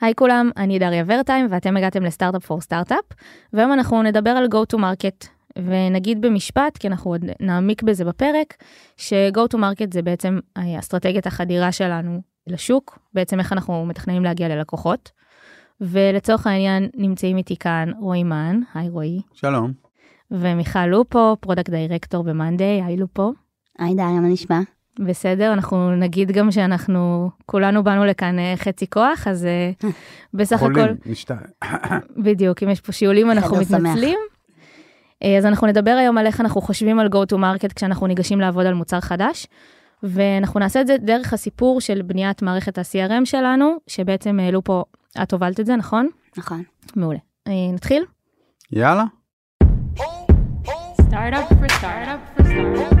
היי כולם, אני דריה ורטיים ואתם הגעתם ל Startup for Startup, והיום אנחנו נדבר על go to market, ונגיד במשפט, כי אנחנו עוד נעמיק בזה בפרק, ש-go to market זה בעצם אסטרטגיית החדירה שלנו לשוק, בעצם איך אנחנו מתכננים להגיע ללקוחות. ולצורך העניין נמצאים איתי כאן רועי מן, היי רועי. שלום. ומיכל לופו, product director ב-monday, היי לופו. היי דריה, מה נשמע? בסדר, אנחנו נגיד גם שאנחנו כולנו באנו לכאן אה, חצי כוח, אז אה, בסך הכל... חולים, נשתעל. בדיוק, אם יש פה שיעולים אנחנו. מתנצלים. אה, אז אנחנו נדבר היום על איך אנחנו חושבים על go to market כשאנחנו ניגשים לעבוד על מוצר חדש. ואנחנו נעשה את זה דרך הסיפור של בניית מערכת ה-CRM שלנו, שבעצם העלו פה, את הובלת את זה, נכון? נכון. מעולה. נתחיל? יאללה. Startup for startup for startup.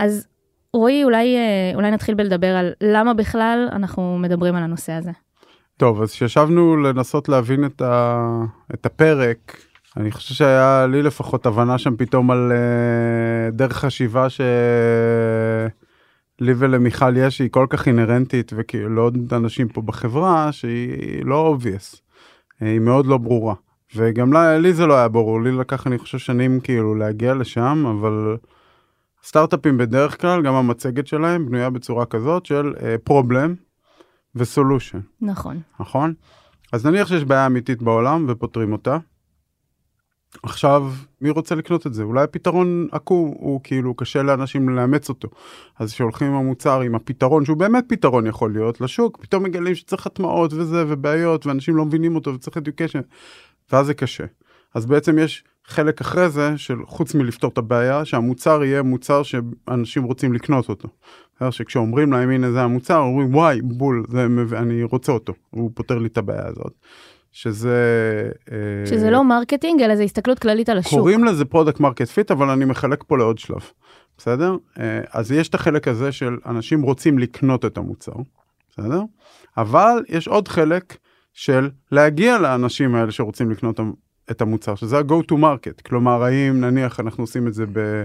אז רועי, אולי, אה, אולי נתחיל בלדבר על למה בכלל אנחנו מדברים על הנושא הזה. טוב, אז כשישבנו לנסות להבין את, ה... את הפרק, אני חושב שהיה לי לפחות הבנה שם פתאום על uh, דרך חשיבה שלי ולמיכל יש, שהיא כל כך אינהרנטית, וכאילו לעוד אנשים פה בחברה, שהיא לא obvious, היא מאוד לא ברורה. וגם לה, לי זה לא היה ברור, לי לקח אני חושב שנים כאילו להגיע לשם, אבל סטארט-אפים בדרך כלל, גם המצגת שלהם בנויה בצורה כזאת של פרובלם וסולושן. נכון. נכון? אז נניח שיש בעיה אמיתית בעולם ופותרים אותה. עכשיו, מי רוצה לקנות את זה? אולי הפתרון עקום, הוא כאילו קשה לאנשים לאמץ אותו. אז כשהולכים עם המוצר, עם הפתרון, שהוא באמת פתרון יכול להיות לשוק, פתאום מגלים שצריך הטמעות וזה, ובעיות, ואנשים לא מבינים אותו, וצריך education, ואז זה קשה. אז בעצם יש חלק אחרי זה, של חוץ מלפתור את הבעיה, שהמוצר יהיה מוצר שאנשים רוצים לקנות אותו. בסדר? שכשאומרים להם הנה זה המוצר, אומרים וואי בול, זה, אני רוצה אותו, הוא פותר לי את הבעיה הזאת. שזה... אה, שזה לא marketing, אלא זה הסתכלות כללית על השוק. קוראים לזה product market fit, אבל אני מחלק פה לעוד שלב, בסדר? אה, אז יש את החלק הזה של אנשים רוצים לקנות את המוצר, בסדר? אבל יש עוד חלק של להגיע לאנשים האלה שרוצים לקנות את המוצר, שזה ה-go to market. כלומר, האם נניח אנחנו עושים את זה ב...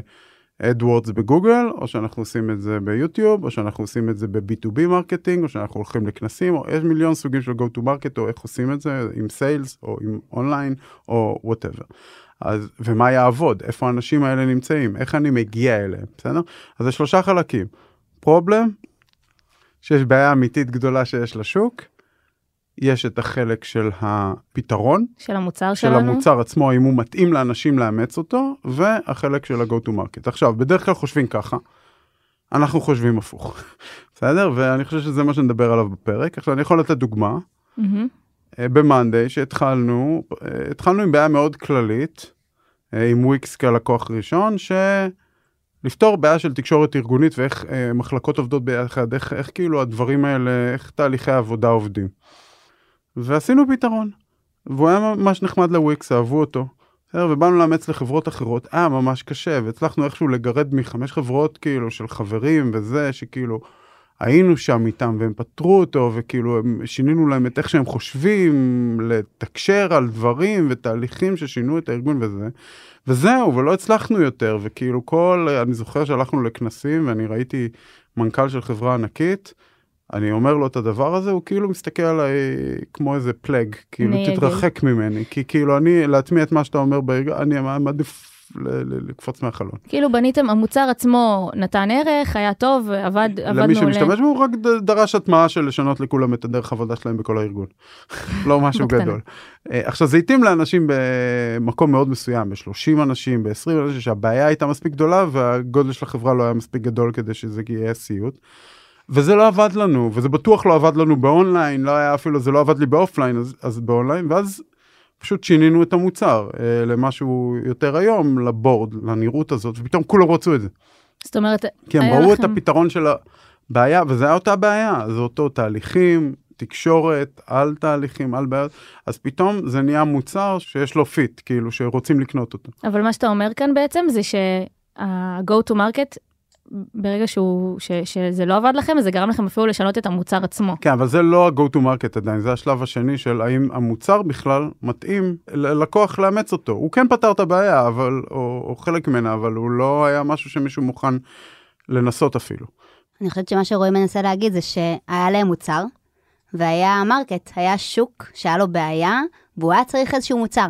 AdWords בגוגל, או שאנחנו עושים את זה ביוטיוב, או שאנחנו עושים את זה ב- B2B marketing, או שאנחנו הולכים לכנסים, או יש מיליון סוגים של go to market, או איך עושים את זה, עם sales, או עם אונליין, או whatever. אז, ומה יעבוד, איפה האנשים האלה נמצאים, איך אני מגיע אליהם, בסדר? אז זה שלושה חלקים. problem, שיש בעיה אמיתית גדולה שיש לשוק, יש את החלק של הפתרון, של המוצר של שלנו. המוצר עצמו, אם הוא מתאים לאנשים לאמץ אותו, והחלק של ה-go to market. עכשיו, בדרך כלל חושבים ככה, אנחנו חושבים הפוך, בסדר? ואני חושב שזה מה שנדבר עליו בפרק. עכשיו, אני יכול לתת דוגמה. אה, במאנדיי שהתחלנו, אה, התחלנו עם בעיה מאוד כללית, אה, עם וויקס כלקוח ראשון, שלפתור בעיה של תקשורת ארגונית ואיך אה, מחלקות עובדות ביחד, איך, איך כאילו הדברים האלה, איך תהליכי העבודה עובדים. ועשינו פתרון. והוא היה ממש נחמד לוויקס, אהבו אותו. ובאנו לאמץ לחברות אחרות, היה ממש קשה, והצלחנו איכשהו לגרד מחמש חברות כאילו של חברים וזה, שכאילו היינו שם איתם והם פתרו אותו, וכאילו הם שינינו להם את איך שהם חושבים, לתקשר על דברים ותהליכים ששינו את הארגון וזה. וזהו, ולא הצלחנו יותר, וכאילו כל, אני זוכר שהלכנו לכנסים ואני ראיתי מנכ"ל של חברה ענקית, אני אומר לו את הדבר הזה, הוא כאילו מסתכל עליי כמו איזה פלאג, כאילו נגד. תתרחק ממני, כי כאילו אני, להטמיע את מה שאתה אומר בארגון, אני מעדיף לקפוץ מהחלון. כאילו בניתם, המוצר עצמו נתן ערך, היה טוב, עבד, עבד למי מעולה. שמשתמש בו הוא רק דרש הטמעה של לשנות לכולם את הדרך עבודה שלהם בכל הארגון. לא משהו. גדול. אה, עכשיו זה התאים לאנשים במקום מאוד מסוים, ב-30 אנשים, ב-20 אנשים, שהבעיה הייתה מספיק גדולה והגודל של החברה לא היה מספיק גדול כדי שזה יהיה סיוט. וזה לא עבד לנו, וזה בטוח לא עבד לנו ב-online, לא היה אפילו, זה לא עבד לי ב-offline, אז, אז ב-online, ואז פשוט שינינו את המוצר אה, למשהו יותר היום, ל-board, לנראות הזאת, ופתאום כולם רצו את זה. זאת אומרת, כי הם ראו את לכם- הפתרון של הבעיה, וזה היה אותה בעיה, זה אותו תהליכים, תקשורת, על תהליכים, על בעיות, אז פתאום זה נהיה מוצר שיש לו fit, כאילו שרוצים לקנות אותו. אבל מה שאתה אומר כאן בעצם זה שה-go to market ברגע שהוא, ש, שזה לא עבד לכם, זה גרם לכם אפילו לשנות את המוצר עצמו. כן, אבל זה לא ה-go to market עדיין, זה השלב השני של האם המוצר בכלל מתאים ללקוח לאמץ אותו. הוא כן פתר את הבעיה, אבל, או, או חלק ממנה, אבל הוא לא היה משהו שמישהו מוכן לנסות אפילו. אני חושבת שמה שרועי מנסה להגיד זה שהיה להם מוצר, והיה market, היה שוק שהיה לו בעיה, והוא היה צריך איזשהו מוצר.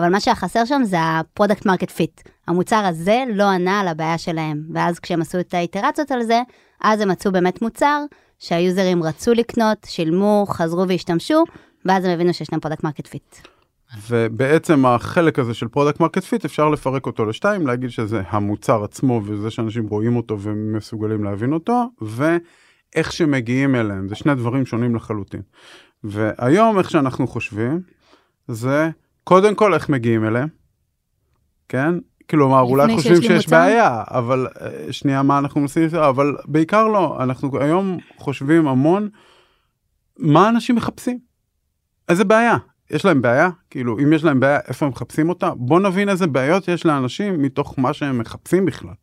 אבל מה שהיה חסר שם זה ה-product market fit. המוצר הזה לא ענה על הבעיה שלהם. ואז כשהם עשו את האיטרציות על זה, אז הם מצאו באמת מוצר שהיוזרים רצו לקנות, שילמו, חזרו והשתמשו, ואז הם הבינו שיש להם product market fit. ובעצם החלק הזה של product market fit אפשר לפרק אותו לשתיים, להגיד שזה המוצר עצמו וזה שאנשים רואים אותו ומסוגלים להבין אותו, ואיך שמגיעים אליהם, זה שני דברים שונים לחלוטין. והיום איך שאנחנו חושבים, זה קודם כל איך מגיעים אליהם, כן? כלומר, אולי חושבים שיש מוצר? בעיה, אבל אה, שנייה, מה אנחנו מנסים לעשות? אבל בעיקר לא, אנחנו היום חושבים המון, מה אנשים מחפשים? איזה בעיה? יש להם בעיה? כאילו, אם יש להם בעיה, איפה הם מחפשים אותה? בוא נבין איזה בעיות יש לאנשים מתוך מה שהם מחפשים בכלל,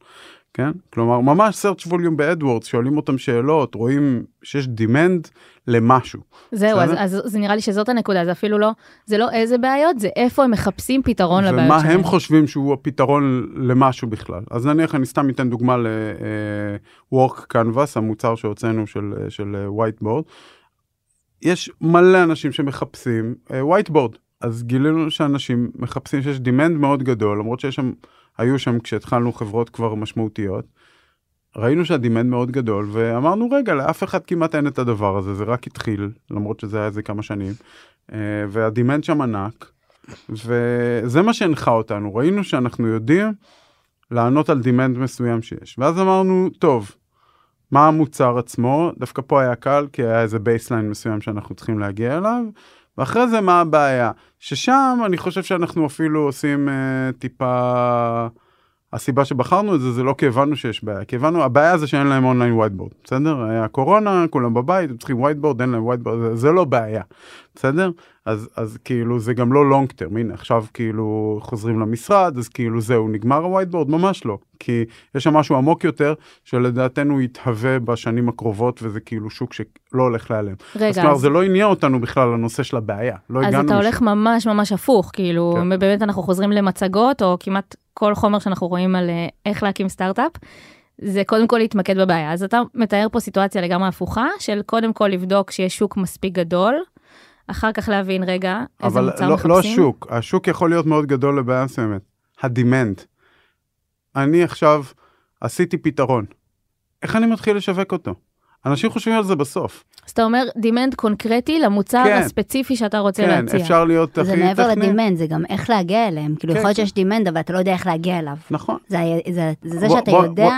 כן? כלומר, ממש search volume ב-AdWords, שואלים אותם שאלות, רואים שיש demand למשהו. זהו, אז? אז זה נראה לי שזאת הנקודה, זה אפילו לא, זה לא איזה בעיות, זה איפה הם מחפשים פתרון לבעיות ומה שלהם. הם חושבים שהוא הפתרון למשהו בכלל. אז נניח, אני סתם אתן דוגמה ל-Work Canvas, המוצר שהוצאנו של, אה, של אה, Whiteboard. יש מלא אנשים שמחפשים אה, Whiteboard, אז גילינו שאנשים מחפשים שיש demand מאוד גדול, למרות שיש שם, היו שם כשהתחלנו חברות כבר משמעותיות. ראינו שה-demand מאוד גדול, ואמרנו, רגע, לאף אחד כמעט אין את הדבר הזה, זה רק התחיל, למרות שזה היה איזה כמה שנים, אה, וה-demand שם ענק, וזה מה שהנחה אותנו, ראינו שאנחנו יודעים לענות על demand מסוים שיש. ואז אמרנו, טוב, מה המוצר עצמו? דווקא פה היה קל, כי היה איזה baseline מסוים שאנחנו צריכים להגיע אליו, ואחרי זה מה הבעיה? ששם אני חושב שאנחנו אפילו עושים אה, טיפה... הסיבה שבחרנו את זה, זה לא כי הבנו שיש בעיה, כי הבנו, הבעיה זה שאין להם online whiteboard, בסדר? היה קורונה, כולם בבית, הם צריכים whiteboard, אין להם whiteboard, זה, זה לא בעיה, בסדר? אז, אז כאילו זה גם לא long term, הנה עכשיו כאילו חוזרים למשרד, אז כאילו זהו, נגמר ה-whiteboard? ממש לא, כי יש שם משהו עמוק יותר, שלדעתנו יתהווה בשנים הקרובות, וזה כאילו שוק שלא הולך להיעלם. אז רגע, כלומר, אז, זה לא עניין אותנו בכלל לנושא של הבעיה, לא אז אתה לשם. הולך ממש ממש הפוך, כאילו, כן. באמת אנחנו חוזרים למצגות, או כמעט כל חומר שאנחנו רואים על אה, איך להקים סטארט-אפ, זה קודם כל להתמקד בבעיה. אז אתה מתאר פה סיטואציה לגמרי הפוכה, של קודם כל לבדוק שיש שוק מספיק גדול, אחר כך להבין, רגע, איזה אבל מוצר לא, מחפשים. לא השוק, השוק יכול להיות מאוד גדול לבעיה מסוימת. הדימנד. אני עכשיו עשיתי פתרון. איך אני מתחיל לשווק אותו? אנשים חושבים על זה בסוף. אז אתה אומר, demand קונקרטי למוצר כן. הספציפי שאתה רוצה כן, להציע. אפשר להיות הכי זה טכני. מעבר ל-demand, זה גם איך להגיע אליהם. כאילו, כן, יכול להיות כן. שיש demand, אבל אתה לא יודע איך להגיע אליו. נכון. זה זה- זה זה בוא- שאתה בוא- יודע...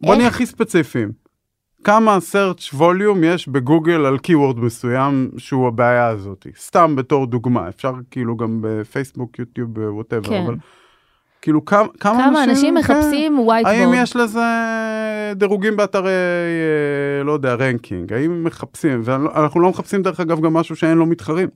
בוא נהיה איך- הכי ספציפיים. כמה search volume יש בגוגל על keyword מסוים שהוא הבעיה הזאת. סתם בתור דוגמה, אפשר כאילו גם בפייסבוק, יוטיוב, whatever, כן. אבל כאילו כמה, כמה, כמה אנשים כן. מחפשים האם whiteboard? יש לזה דירוגים באתרי, אה, לא יודע, ranking? האם מחפשים? ואנחנו לא מחפשים דרך אגב גם משהו שאין לו מתחרים.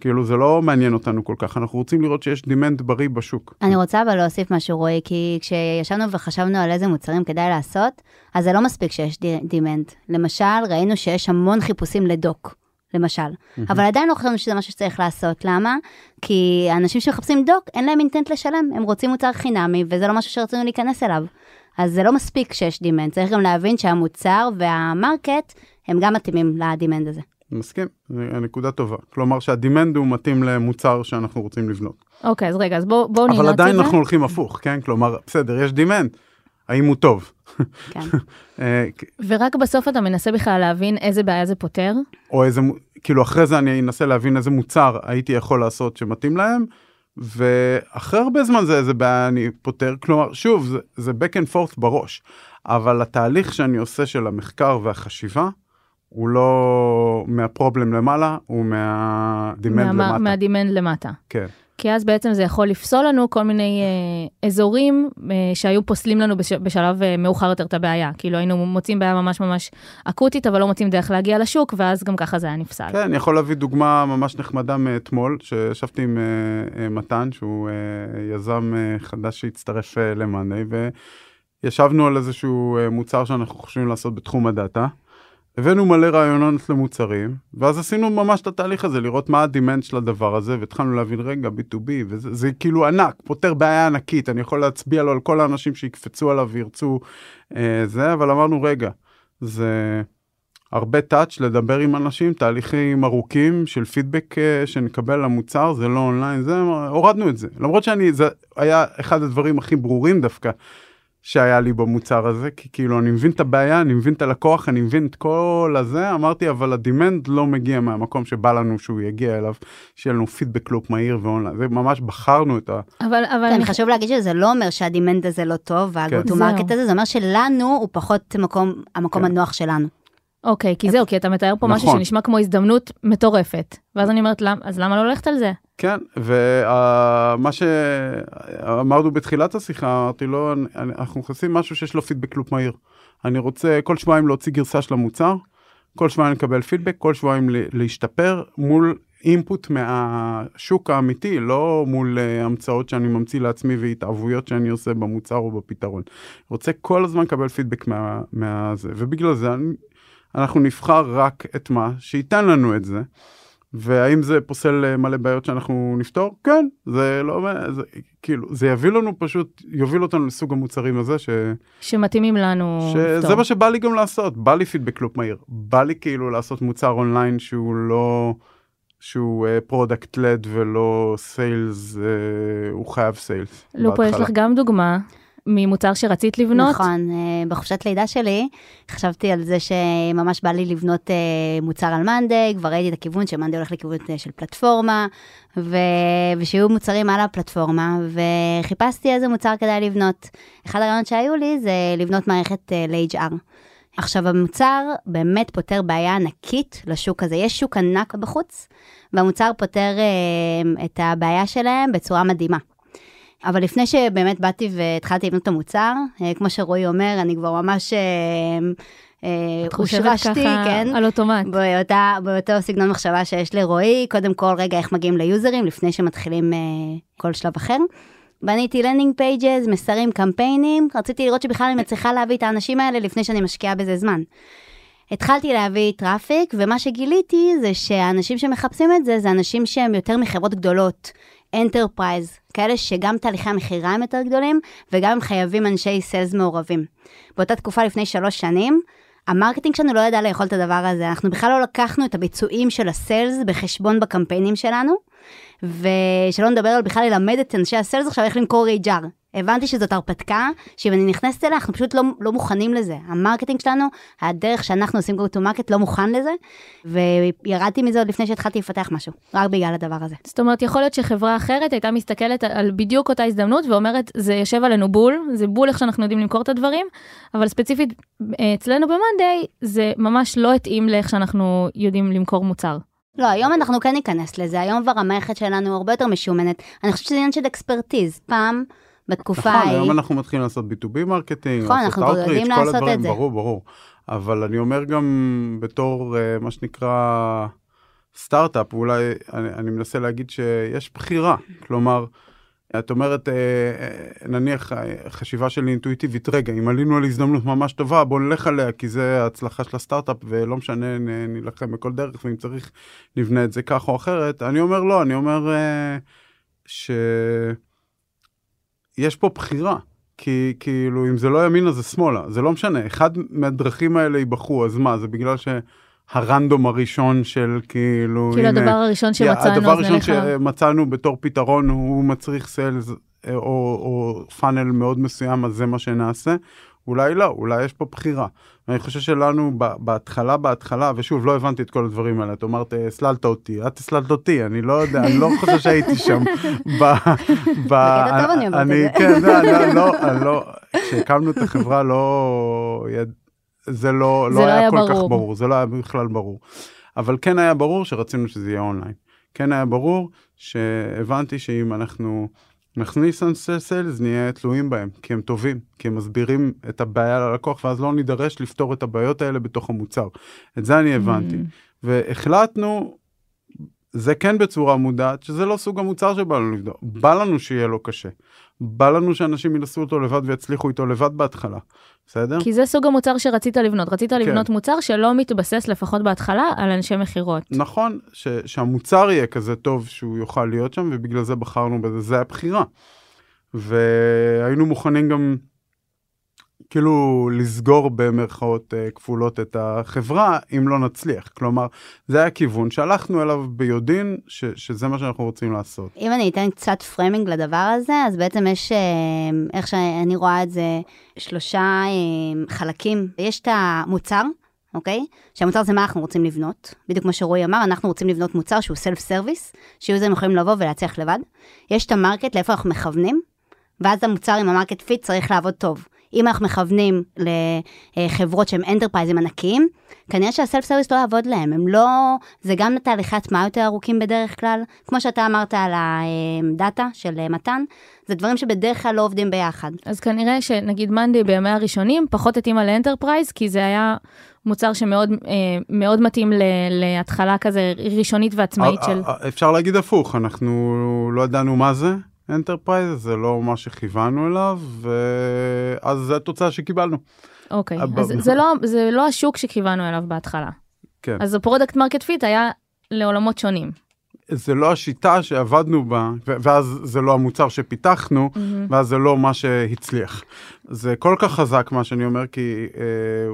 כאילו זה לא מעניין אותנו כל כך, אנחנו רוצים לראות שיש demand בריא בשוק. אני רוצה אבל להוסיף משהו, רועי, כי כשישבנו וחשבנו על איזה מוצרים כדאי לעשות, אז זה לא מספיק שיש demand. למשל, ראינו שיש המון חיפושים ל-doc, למשל. אבל עדיין לא חשבנו שזה משהו שצריך לעשות. למה? כי האנשים שמחפשים doc, אין להם intent לשלם, הם רוצים מוצר חינמי, וזה לא משהו שרצינו להיכנס אליו. אז זה לא מספיק שיש demand, צריך גם להבין שהמוצר וה-market הם גם מתאימים ל-demand הזה. מסכים, זו נקודה טובה. כלומר שה-demand הוא מתאים למוצר שאנחנו רוצים לבנות. אוקיי, אז רגע, אז בואו בוא נראה אבל את זה. עדיין אנחנו הולכים הפוך, כן? כלומר, בסדר, יש demand, האם הוא טוב? כן. אה, ורק בסוף אתה מנסה בכלל להבין איזה בעיה זה פותר. או איזה, כאילו אחרי זה אני אנסה להבין איזה מוצר הייתי יכול לעשות שמתאים להם, ואחרי הרבה זמן זה איזה בעיה אני פותר, כלומר, שוב, זה, זה back and forth בראש, אבל התהליך שאני עושה של המחקר והחשיבה, הוא לא מהפרובלם למעלה, הוא מהדימנד מה- למטה. מהדימנד למטה. כן. כי אז בעצם זה יכול לפסול לנו כל מיני אה, אזורים אה, שהיו פוסלים לנו בש, בשלב אה, מאוחר יותר את הבעיה. כאילו היינו מוצאים בעיה ממש ממש אקוטית, אבל לא מוצאים דרך להגיע לשוק, ואז גם ככה זה היה נפסל. כן, אני יכול להביא דוגמה ממש נחמדה מאתמול, שישבתי עם אה, אה, מתן, שהוא אה, יזם אה, חדש שהצטרף אה, למאנדיי, ישבנו על איזשהו אה, מוצר שאנחנו חושבים לעשות בתחום הדאטה. הבאנו מלא רעיונות למוצרים, ואז עשינו ממש את התהליך הזה, לראות מה הדימנט של הדבר הזה, והתחלנו להבין, רגע, B2B, וזה זה כאילו ענק, פותר בעיה ענקית, אני יכול להצביע לו על כל האנשים שיקפצו עליו וירצו אה, זה, אבל אמרנו, רגע, זה הרבה touch לדבר עם אנשים, תהליכים ארוכים של פידבק אה, שנקבל למוצר, זה לא אונליין, זה, הורדנו את זה. למרות שאני, זה היה אחד הדברים הכי ברורים דווקא. שהיה לי במוצר הזה, כי כאילו אני מבין את הבעיה, אני מבין את הלקוח, אני מבין את כל הזה, אמרתי, אבל ה demand לא מגיע מהמקום שבא לנו שהוא יגיע אליו, שיהיה לנו feedback loop מהיר ואונליין, זה ממש בחרנו את ה... אבל, אבל כן, חשוב להגיד שזה לא אומר שה demand הזה לא טוב, וה go-to זהו. market הזה, זה אומר שלנו הוא פחות מקום, המקום כן. הנוח שלנו. אוקיי, כי זהו, כי אתה מתאר פה משהו נכון. שנשמע כמו הזדמנות מטורפת. ואז אני אומרת, "למ- אז למה לא ללכת על זה? כן, ומה שאמרנו בתחילת השיחה, אמרתי לו, "אני- אני- אנחנו נכנסים משהו שיש לו פידבק לופ מהיר. אני רוצה כל שבועיים להוציא גרסה של המוצר, כל שבועיים לקבל פידבק, כל שבועיים להשתפר מול אינפוט מהשוק האמיתי, לא מול אה, המצאות שאני ממציא לעצמי והתאהבויות שאני עושה במוצר או בפתרון. רוצה כל הזמן לקבל פידבק מה, מהזה, ובגלל זה אני, אנחנו נבחר רק את מה שייתן לנו את זה. והאם זה פוסל אה, מלא בעיות שאנחנו נפתור? כן, זה לא, זה, כאילו, זה יביא לנו פשוט, יוביל אותנו לסוג המוצרים הזה, ש, שמתאימים לנו שזה. מה שבא לי גם לעשות, בא לי feedback loop מהיר, בא לי כאילו לעשות מוצר אונליין שהוא לא, שהוא product led ולא sales, הוא חייב סיילס. לופו, יש לך גם דוגמה ממוצר שרצית לבנות? נכון, אה, בחופשת לידה שלי חשבתי על זה שממש בא לי לבנות אה, מוצר על מאנדיי, כבר ראיתי את הכיוון שמאנדיי הולך לכיוון אה, של פלטפורמה, ו... ושיהיו מוצרים על הפלטפורמה, וחיפשתי איזה מוצר כדאי לבנות. אחד הרעיונות שהיו לי זה לבנות מערכת ל-HR. עכשיו המוצר באמת פותר בעיה ענקית לשוק הזה, יש שוק ענק בחוץ, והמוצר פותר אה, את הבעיה שלהם בצורה מדהימה. אבל לפני שבאמת באתי והתחלתי לבנות את המוצר, אה, כמו שרועי אומר, אני כבר ממש אה, אה, הושרשתי, ככה כן, על אוטומט. באותה, באותו סגנון מחשבה שיש לרועי, קודם כל רגע איך מגיעים ל users לפני שמתחילים כל שלב אחר. בניתי landing pages, מסרים, קמפיינים, רציתי לראות שבכלל אני מצליחה להביא את האנשים האלה לפני שאני משקיעה בזה זמן. התחלתי להביא traffic, ומה שגיליתי זה שהאנשים שמחפשים את זה, זה אנשים שהם יותר מחברות גדולות, enterprise, כאלה שגם תהליכי המכירה הם יותר גדולים, וגם הם חייבים אנשי sales מעורבים. באותה תקופה לפני שלוש שנים, ה marketing שלנו לא ידע לאכול את הדבר הזה, אנחנו בכלל לא לקחנו את הביצועים של ה sales בחשבון בקמפיינים שלנו, ושלא נדבר על בכלל ללמד את אנשי ה sales עכשיו איך למכור HR. הבנתי שזאת הרפתקה, שאם אני נכנסת אליה, אנחנו פשוט לא, לא מוכנים לזה. ה marketing שלנו, הדרך שאנחנו עושים go to market לא מוכן לזה, וירדתי מזה עוד לפני שהתחלתי לפתח משהו, רק בגלל הדבר הזה. זאת אומרת, יכול להיות שחברה אחרת הייתה מסתכלת על- בדיוק אותה הזדמנות ואומרת, זה יושב עלינו בול, זה בול איך שאנחנו יודעים למכור את הדברים, אבל ספציפית אה, אצלנו במאנדיי, זה ממש לא התאים לאיך שאנחנו יודעים למכור מוצר. לא, היום אנחנו כן ניכנס לזה, היום כבר המערכת שלנו הרבה יותר משומנת. אני חושבת שזה עניין של expertise. פעם, בתקופה נכון, ההיא, היום אנחנו מתחילים לעשות B2B marketing, נכון, לעשות outreach, כל לעשות הדברים, את זה. ברור, ברור. אבל אני אומר גם בתור אה, מה שנקרא סטארט-אפ, אולי אני, אני מנסה להגיד שיש בחירה. כלומר, את אומרת, אה, אה, נניח חשיבה שלי אינטואיטיבית, רגע, אם עלינו על הזדמנות ממש טובה, בוא נלך עליה, כי זה ההצלחה של הסטארט-אפ, ולא משנה, נילחם בכל דרך, ואם צריך, נבנה את זה כך או אחרת. אני אומר לא, אני אומר ש... יש פה בחירה. כי כאילו אם זה לא ימינה זה שמאלה זה לא משנה אחד מהדרכים האלה ייבחרו אז מה זה בגלל שהרנדום הראשון של כאילו כאילו הנה, הדבר הראשון שמצאנו, הדבר הראשון. שמצאנו בתור פתרון הוא מצריך סיילס או, או פאנל מאוד מסוים אז זה מה שנעשה אולי לא אולי יש פה בחירה. אני חושב שלנו בהתחלה בהתחלה ושוב לא הבנתי את כל הדברים האלה את אמרת הסללת אותי את הסללת אותי אני לא יודע אני לא חושב שהייתי שם. ב, ב, בקטע טוב אני אומרת את זה. כן לא, לא, כשהקמנו את החברה לא, זה לא, זה לא לא היה כל כך. ברור, זה לא היה בכלל ברור. אבל כן היה ברור שרצינו שזה יהיה אונליין. כן היה ברור שהבנתי שאם אנחנו נכניס אנשי סיילס נהיה תלויים בהם, כי הם טובים, כי הם מסבירים את הבעיה ללקוח, ואז לא נידרש לפתור את הבעיות האלה בתוך המוצר. את זה אני הבנתי. Mm. והחלטנו זה כן בצורה מודעת, שזה לא סוג המוצר שבא לנו לבדוק. בא לנו שיהיה לו קשה. בא לנו שאנשים ינסו אותו לבד ויצליחו איתו לבד בהתחלה, בסדר? כי זה סוג המוצר שרצית לבנות. רצית לבנות מוצר שלא מתבסס, לפחות בהתחלה, על אנשי מכירות. נכון, ש, שהמוצר יהיה כזה טוב שהוא יוכל להיות שם, ובגלל זה בחרנו בזה, זה הבחירה. והיינו מוכנים גם כאילו לסגור במרכאות אה, כפולות את החברה, אם לא נצליח. כלומר, זה היה כיוון שהלכנו אליו ביודעין, ש, שזה מה שאנחנו רוצים לעשות. אם אני אתן קצת framing לדבר הזה, אז בעצם יש, אה, איך שאני רואה את זה, שלושה אה, חלקים. יש את המוצר, אוקיי? שהמוצר זה מה אנחנו רוצים לבנות. בדיוק כמו שרועי אמר, אנחנו רוצים לבנות מוצר שהוא self service, ש users יכולים לבוא ולהצליח לבד. יש את ה market, לאיפה אנחנו מכוונים, ואז המוצר עם ה market fit צריך לעבוד טוב. אם אנחנו מכוונים לחברות שהן enterpriseים ענקיים, כנראה שה self service לא יעבוד להם, הם לא, זה גם תהליכי הטמעה יותר ארוכים בדרך כלל, כמו שאתה אמרת על ה data של מתן, זה דברים שבדרך כלל לא עובדים ביחד. אז כנראה שנגיד מאנדי בימי הראשונים פחות התאימה ל enterprise, כי זה היה מוצר שמאוד אה, מאוד מתאים להתחלה כזה ראשונית ועצמאית של... אה, אה, אפשר להגיד הפוך, אנחנו לא ידענו מה זה. enterprise זה לא מה שכיוונו אליו ואז זו התוצאה שקיבלנו. אוקיי, אבל- אז זה לא, זה לא השוק שכיוונו אליו בהתחלה. כן. אז ה product market fit היה לעולמות שונים. זה לא השיטה שעבדנו בה ואז זה לא המוצר שפיתחנו ואז זה לא מה שהצליח. זה כל כך חזק מה שאני אומר כי אה,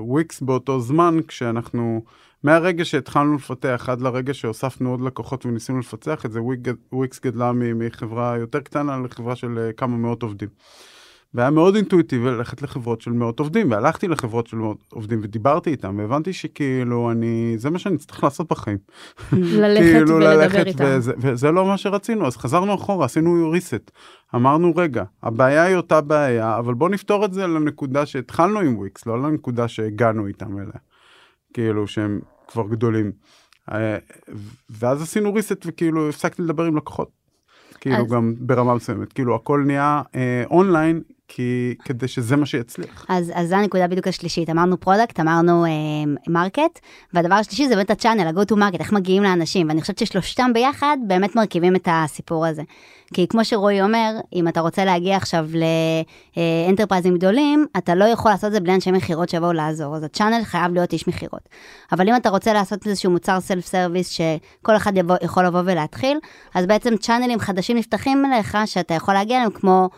וויקס באותו זמן כשאנחנו מהרגע שהתחלנו לפתח עד לרגע שהוספנו עוד לקוחות וניסינו לפצח את זה וויק- וויקס גדלה מחברה יותר קטנה לחברה של אה, כמה מאות עובדים. והיה מאוד אינטואיטיבי ללכת לחברות של מאות עובדים, והלכתי לחברות של מאות עובדים ודיברתי איתם, והבנתי שכאילו אני, זה מה שאני צריך לעשות בחיים. ללכת כאילו ולדבר ללכת איתם. וזה, וזה לא מה שרצינו, אז חזרנו אחורה, עשינו reset. אמרנו, רגע, הבעיה היא אותה בעיה, אבל בוא נפתור את זה לנקודה שהתחלנו עם וויקס, לא לנקודה שהגענו איתם אליה. כאילו שהם כבר גדולים. אה, ואז עשינו reset וכאילו הפסקתי לדבר עם לקוחות. כאילו אז- גם ברמה מסוימת, כאילו הכל נהיה אה, אונליין, כי כדי שזה מה שיצליח. אז, אז זו הנקודה בדיוק השלישית, אמרנו product, אמרנו market, והדבר השלישי זה באמת ה channel, ה-go to market, איך מגיעים לאנשים, ואני חושבת ששלושתם ביחד באמת מרכיבים את הסיפור הזה. כי כמו שרועי אומר, אם אתה רוצה להגיע עכשיו ל enterpriseים גדולים, אתה לא יכול לעשות את זה בלי אנשי מכירות שיבואו לעזור, אז ה channel חייב להיות איש מכירות. אבל אם אתה רוצה לעשות איזשהו מוצר self service שכל אחד יבוא, יכול לבוא ולהתחיל, אז בעצם channelים חדשים נפתחים אליך, שאתה יכול להגיע אליהם כמו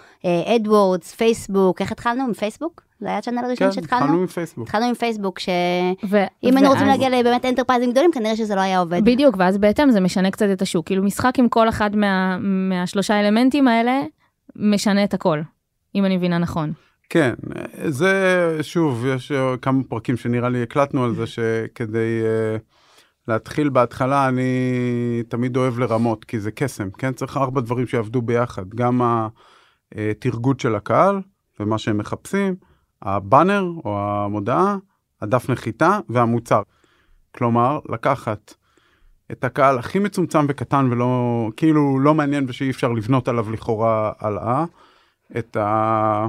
AdWords, פייסבוק, איך התחלנו? מפייסבוק? זה היה ה channel הראשון כן, שהתחלנו? התחלנו עם פייסבוק. התחלנו עם פייסבוק, שאם ו- היינו רוצים להגיע לבאמת enterpriseים גדולים, כנראה שזה לא היה עובד. בדיוק, ואז בהתאם זה משנה קצת את השוק. כאילו משחק עם כל אחד מה, מהשלושה אלמנטים האלה, משנה את הכל, אם אני מבינה נכון. כן, זה שוב, יש אה, כמה פרקים שנראה לי הקלטנו על זה שכדי uh, להתחיל בהתחלה אני תמיד אוהב לרמות, כי זה קסם, כן? צריך ארבע דברים שיעבדו ביחד, גם התרגות של הקהל ומה שהם מחפשים, הבאנר או המודעה, הדף נחיתה והמוצר. כלומר, לקחת את הקהל הכי מצומצם וקטן ולא, כאילו לא מעניין ושאי אפשר לבנות עליו לכאורה הלאה, את ה...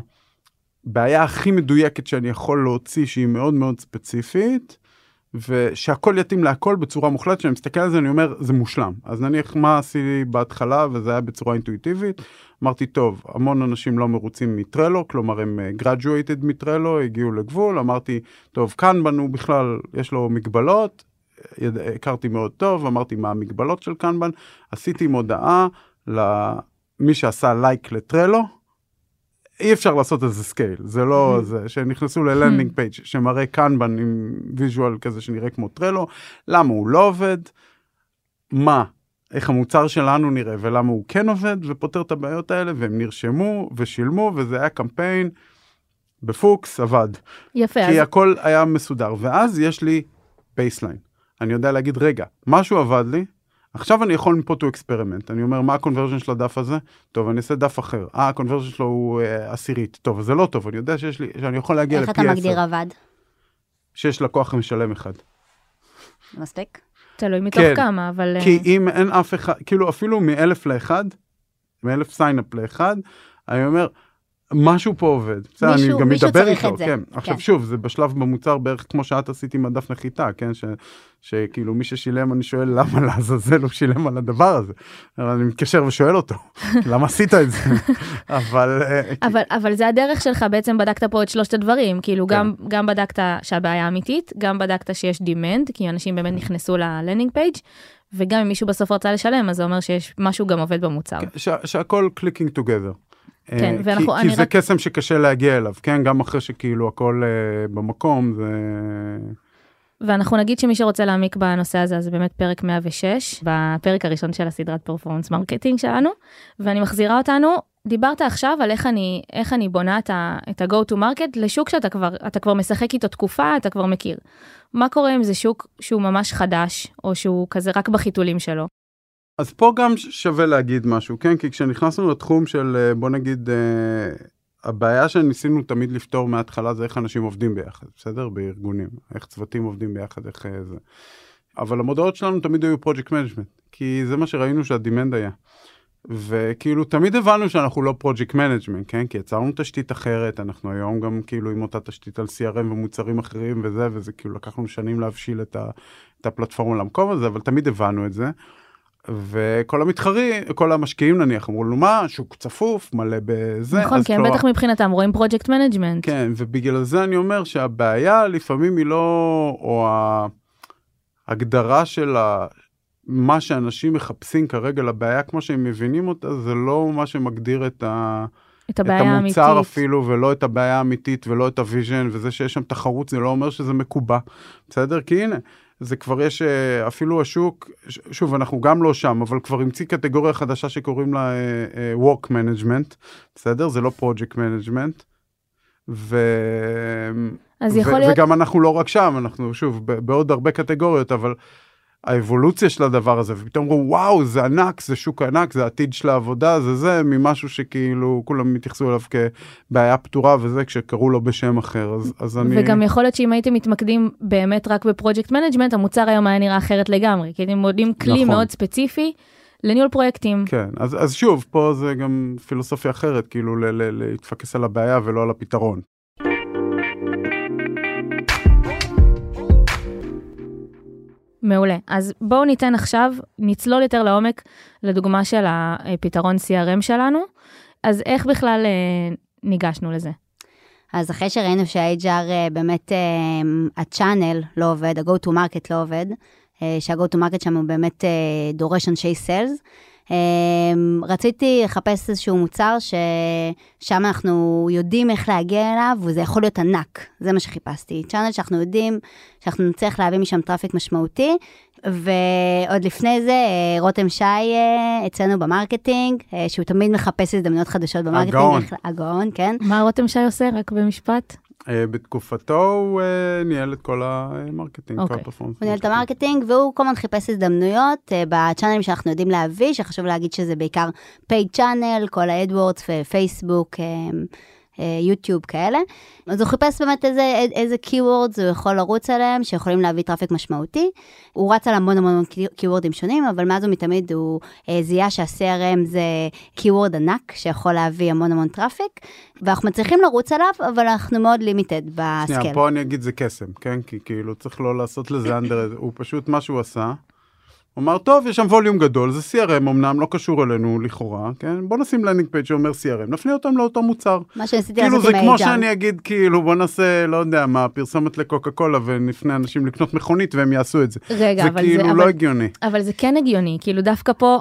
בעיה הכי מדויקת שאני יכול להוציא שהיא מאוד מאוד ספציפית ושהכל יתאים להכל בצורה מוחלטת שאני מסתכל על זה אני אומר זה מושלם. אז נניח מה עשיתי בהתחלה וזה היה בצורה אינטואיטיבית. אמרתי טוב המון אנשים לא מרוצים מטרלו כלומר הם אה, graduated מטרלו הגיעו לגבול. אמרתי טוב קנבן בכלל יש לו מגבלות. יד- הכרתי מאוד טוב אמרתי מה המגבלות של קנבן עשיתי מודעה למי שעשה like לטרלו אי אפשר לעשות איזה scale זה לא זה שנכנסו ל landing page שמראה קנבן עם visual כזה שנראה כמו טרלו למה הוא לא עובד מה איך המוצר שלנו נראה ולמה הוא כן עובד ופותר את הבעיות האלה והם נרשמו ושילמו וזה היה קמפיין בפוקס עבד. יפה, כי אז הכל היה מסודר ואז יש לי baseline אני יודע להגיד רגע משהו עבד לי עכשיו אני יכול מפה to experiment. אני אומר מה ה conversion של הדף הזה? טוב אני אעשה דף אחר. אה ה conversion שלו הוא אה, עשירית. טוב זה לא טוב אני יודע שיש לי שאני יכול להגיע איך לפי אתה 10 מגדיר עבד? שיש לקוח משלם אחד. מספיק? תלוי מתוך כן, כמה, אבל... כי אה, אם אין אף אחד כאילו אפילו מאלף לאחד מאלף signup לאחד אני אומר משהו פה עובד. בסדר, אני מישהו- גם מישהו מדבר איתו, זה. כן. עכשיו כן. שוב, זה בשלב במוצר בערך כמו שאת עשית עם הדף נחיתה, כן? ש, שכאילו מי ששילם, אני שואל למה לעזאזל הוא שילם על הדבר הזה. אבל אני מתקשר ושואל אותו, למה עשית את זה? אבל... אה, אבל, אבל זה הדרך שלך, בעצם בדקת פה את שלושת הדברים, כאילו כן. גם, גם בדקת שהבעיה אמיתית, גם בדקת שיש demand, כי אנשים באמת נכנסו ל landing page, וגם אם מישהו בסוף רצה לשלם, אז זה אומר שיש משהו גם עובד במוצר. כן, ש, שהכל clicking together. כן, ואנחנו- כי, כי זה רק- קסם שקשה להגיע אליו, כן? גם אחרי שכאילו הכל uh, במקום, זה... ואנחנו נגיד שמי שרוצה להעמיק בנושא הזה, אז זה באמת פרק 106, בפרק הראשון של הסדרת performance marketing שלנו, ואני מחזירה אותנו, דיברת עכשיו על איך אני, איך אני בונה את ה- את ה-go to market לשוק שאתה כבר, אתה כבר משחק איתו תקופה, אתה כבר מכיר. מה קורה אם זה שוק שהוא ממש חדש, או שהוא כזה רק בחיתולים שלו? אז פה גם שווה להגיד משהו, כן? כי כשנכנסנו לתחום של, אה, בוא נגיד, אה, הבעיה שניסינו תמיד לפתור מההתחלה זה איך אנשים עובדים ביחד, בסדר? בארגונים, איך צוותים עובדים ביחד, איך אה, זה. אבל המודעות שלנו תמיד היו project management, כי זה מה שראינו שה demand היה. וכאילו תמיד הבנו שאנחנו לא project management, כן? כי יצרנו תשתית אחרת, אנחנו היום גם כאילו עם אותה תשתית על CRM ומוצרים אחרים וזה, וזה כאילו לקח לנו שנים להבשיל את, ה, את הפלטפורמה למקום הזה, אבל תמיד הבנו את זה. וכל המתחרים, כל המשקיעים נניח, אמרו לנו מה, שוק צפוף, מלא בזה. נכון, כי הם כלומר- בטח מבחינתם רואים project management. כן, ובגלל זה אני אומר שהבעיה לפעמים היא לא, או ההגדרה של ה... מה שאנשים מחפשים כרגע לבעיה כמו שהם מבינים אותה, זה לא מה שמגדיר את, ה... את את הבעיה האמיתית. המוצר אפילו, ולא את הבעיה האמיתית, ולא את ה vision, וזה שיש שם תחרות זה לא אומר שזה מקובע, בסדר? כי הנה, זה כבר יש, אה, אפילו השוק, שוב, אנחנו גם לא שם, אבל כבר המציא קטגוריה חדשה שקוראים לה אה, אה, Work Management, בסדר? זה לא Project Management. ו... אז ו- יכול להיות, וגם אנחנו לא רק שם, אנחנו שוב בעוד הרבה קטגוריות, אבל האבולוציה של הדבר הזה, ופתאום אמרו, וואו, זה ענק, זה שוק ענק, זה עתיד של העבודה, זה זה, ממשהו שכאילו כולם התייחסו אליו כבעיה פתורה וזה, כשקראו לו בשם אחר, אז, אז אני... וגם יכול להיות שאם הייתם מתמקדים באמת רק ב project management, המוצר היום היה נראה אחרת לגמרי, כי הייתם מודדים כלי נכון. מאוד ספציפי לניהול פרויקטים. כן, אז, אז שוב, פה זה גם פילוסופיה אחרת, כאילו להתפקס על הבעיה ולא על הפתרון. מעולה. אז בואו ניתן עכשיו, נצלול יותר לעומק לדוגמה של הפתרון CRM שלנו. אז איך בכלל אה, ניגשנו לזה? אז אחרי שראינו שה-HR אה, באמת, אה, ה-channel לא עובד, ה-go to market לא עובד, שה-go to market שם הוא באמת דורש אנשי אה, רציתי לחפש איזשהו מוצר ששם אנחנו יודעים איך להגיע אליו, וזה יכול להיות ענק, זה מה שחיפשתי. channel שאנחנו יודעים שאנחנו נצטרך להביא משם traffic משמעותי, ועוד לפני זה, אה, רותם שי אה, אצלנו ב marketing, אה, שהוא תמיד מחפש הזדמנויות חדשות ב marketing. הגאון. הגאון, כן. מה רותם שי עושה? רק במשפט? אה, בתקופתו הוא אה, ניהל את כל ה marketing, כל אוקיי. ה performance. הוא ניהל את ה marketing, והוא כל הזמן חיפש הזדמנויות uh, ב channelים שאנחנו יודעים להביא, שחשוב להגיד שזה בעיקר paid channel, כל ה AdWords ופייסבוק, יוטיוב כאלה. אז הוא חיפש באמת איזה, איזה keywords הוא יכול לרוץ עליהם, שיכולים להביא traffic משמעותי. הוא רץ על המון המון keywords שונים, אבל מאז ומתמיד הוא uh, זיהה שה-CRM זה keyword ענק, שיכול להביא המון המון traffic, ואנחנו מצליחים לרוץ עליו, אבל אנחנו מאוד limited ב scale. שנייה, פה אני אגיד זה קסם, כן? כי כאילו צריך לא לעשות לזה אנדר, הוא פשוט מה שהוא עשה. הוא אמר, טוב, יש שם volume גדול, זה CRM אמנם, לא קשור אלינו לכאורה, כן? בוא נשים landing page שאומר CRM, נפנה אותם לאותו מוצר. מה שניסיתי כאילו לעשות זה עם כמו ה-HR. שאני אגיד, כאילו, בוא נעשה, לא יודע מה, פרסומת לקוקה קולה ונפנה אנשים לקנות מכונית והם יעשו את זה. רגע, זה אבל כאילו זה... לא אבל... הגיוני. אבל זה כן הגיוני, כאילו דווקא פה,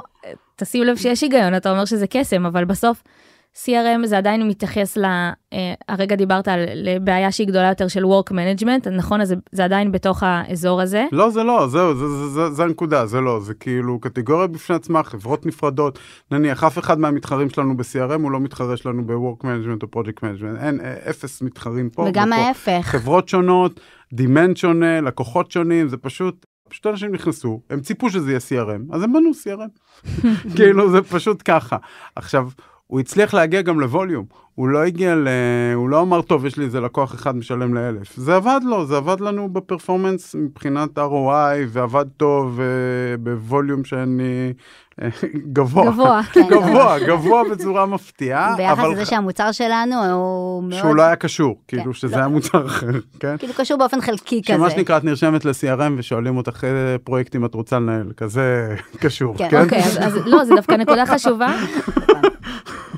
תשים לב שיש היגיון, אתה אומר שזה קסם, אבל בסוף CRM זה עדיין מתייחס ל... אה, הרגע דיברת על לבעיה שהיא גדולה יותר של work management, נכון? אז זה, זה עדיין בתוך האזור הזה. לא, זה לא, זהו, זה, זה, זה, זה הנקודה, זה לא, זה כאילו קטגוריה בפני עצמה, חברות נפרדות. נניח, אף אחד מהמתחרים שלנו ב-CRM הוא לא מתחרה שלנו ב-Work Management או Project Management. אין, אה, אפס מתחרים פה. וגם ופה. ההפך. חברות שונות, דימנד שונה, לקוחות שונים, זה פשוט, פשוט אנשים נכנסו, הם ציפו שזה יהיה CRM, אז הם בנו CRM. כאילו, זה פשוט ככה. עכשיו, הוא הצליח להגיע גם לווליום. הוא לא הגיע ל... הוא לא אמר, טוב, יש לי איזה לקוח אחד משלם לאלף. זה עבד לו, זה עבד לנו בפרפורמנס מבחינת ROI, ועבד טוב אה, בווליום שאני... אה, גבוה. גבוה. כן, גבוה, גבוה בצורה מפתיעה. ביחס אבל לזה שהמוצר שלנו הוא מאוד... שהוא לא היה קשור, כאילו כן, שזה לא. היה מוצר אחר, כן? כאילו קשור באופן חלקי כזה. שמה שנקרא, את נרשמת ל-CRM ושואלים אותך איזה פרויקטים את רוצה לנהל, כזה קשור, כן, כן? אוקיי, אז, אז לא, זה דווקא נקודה חשובה.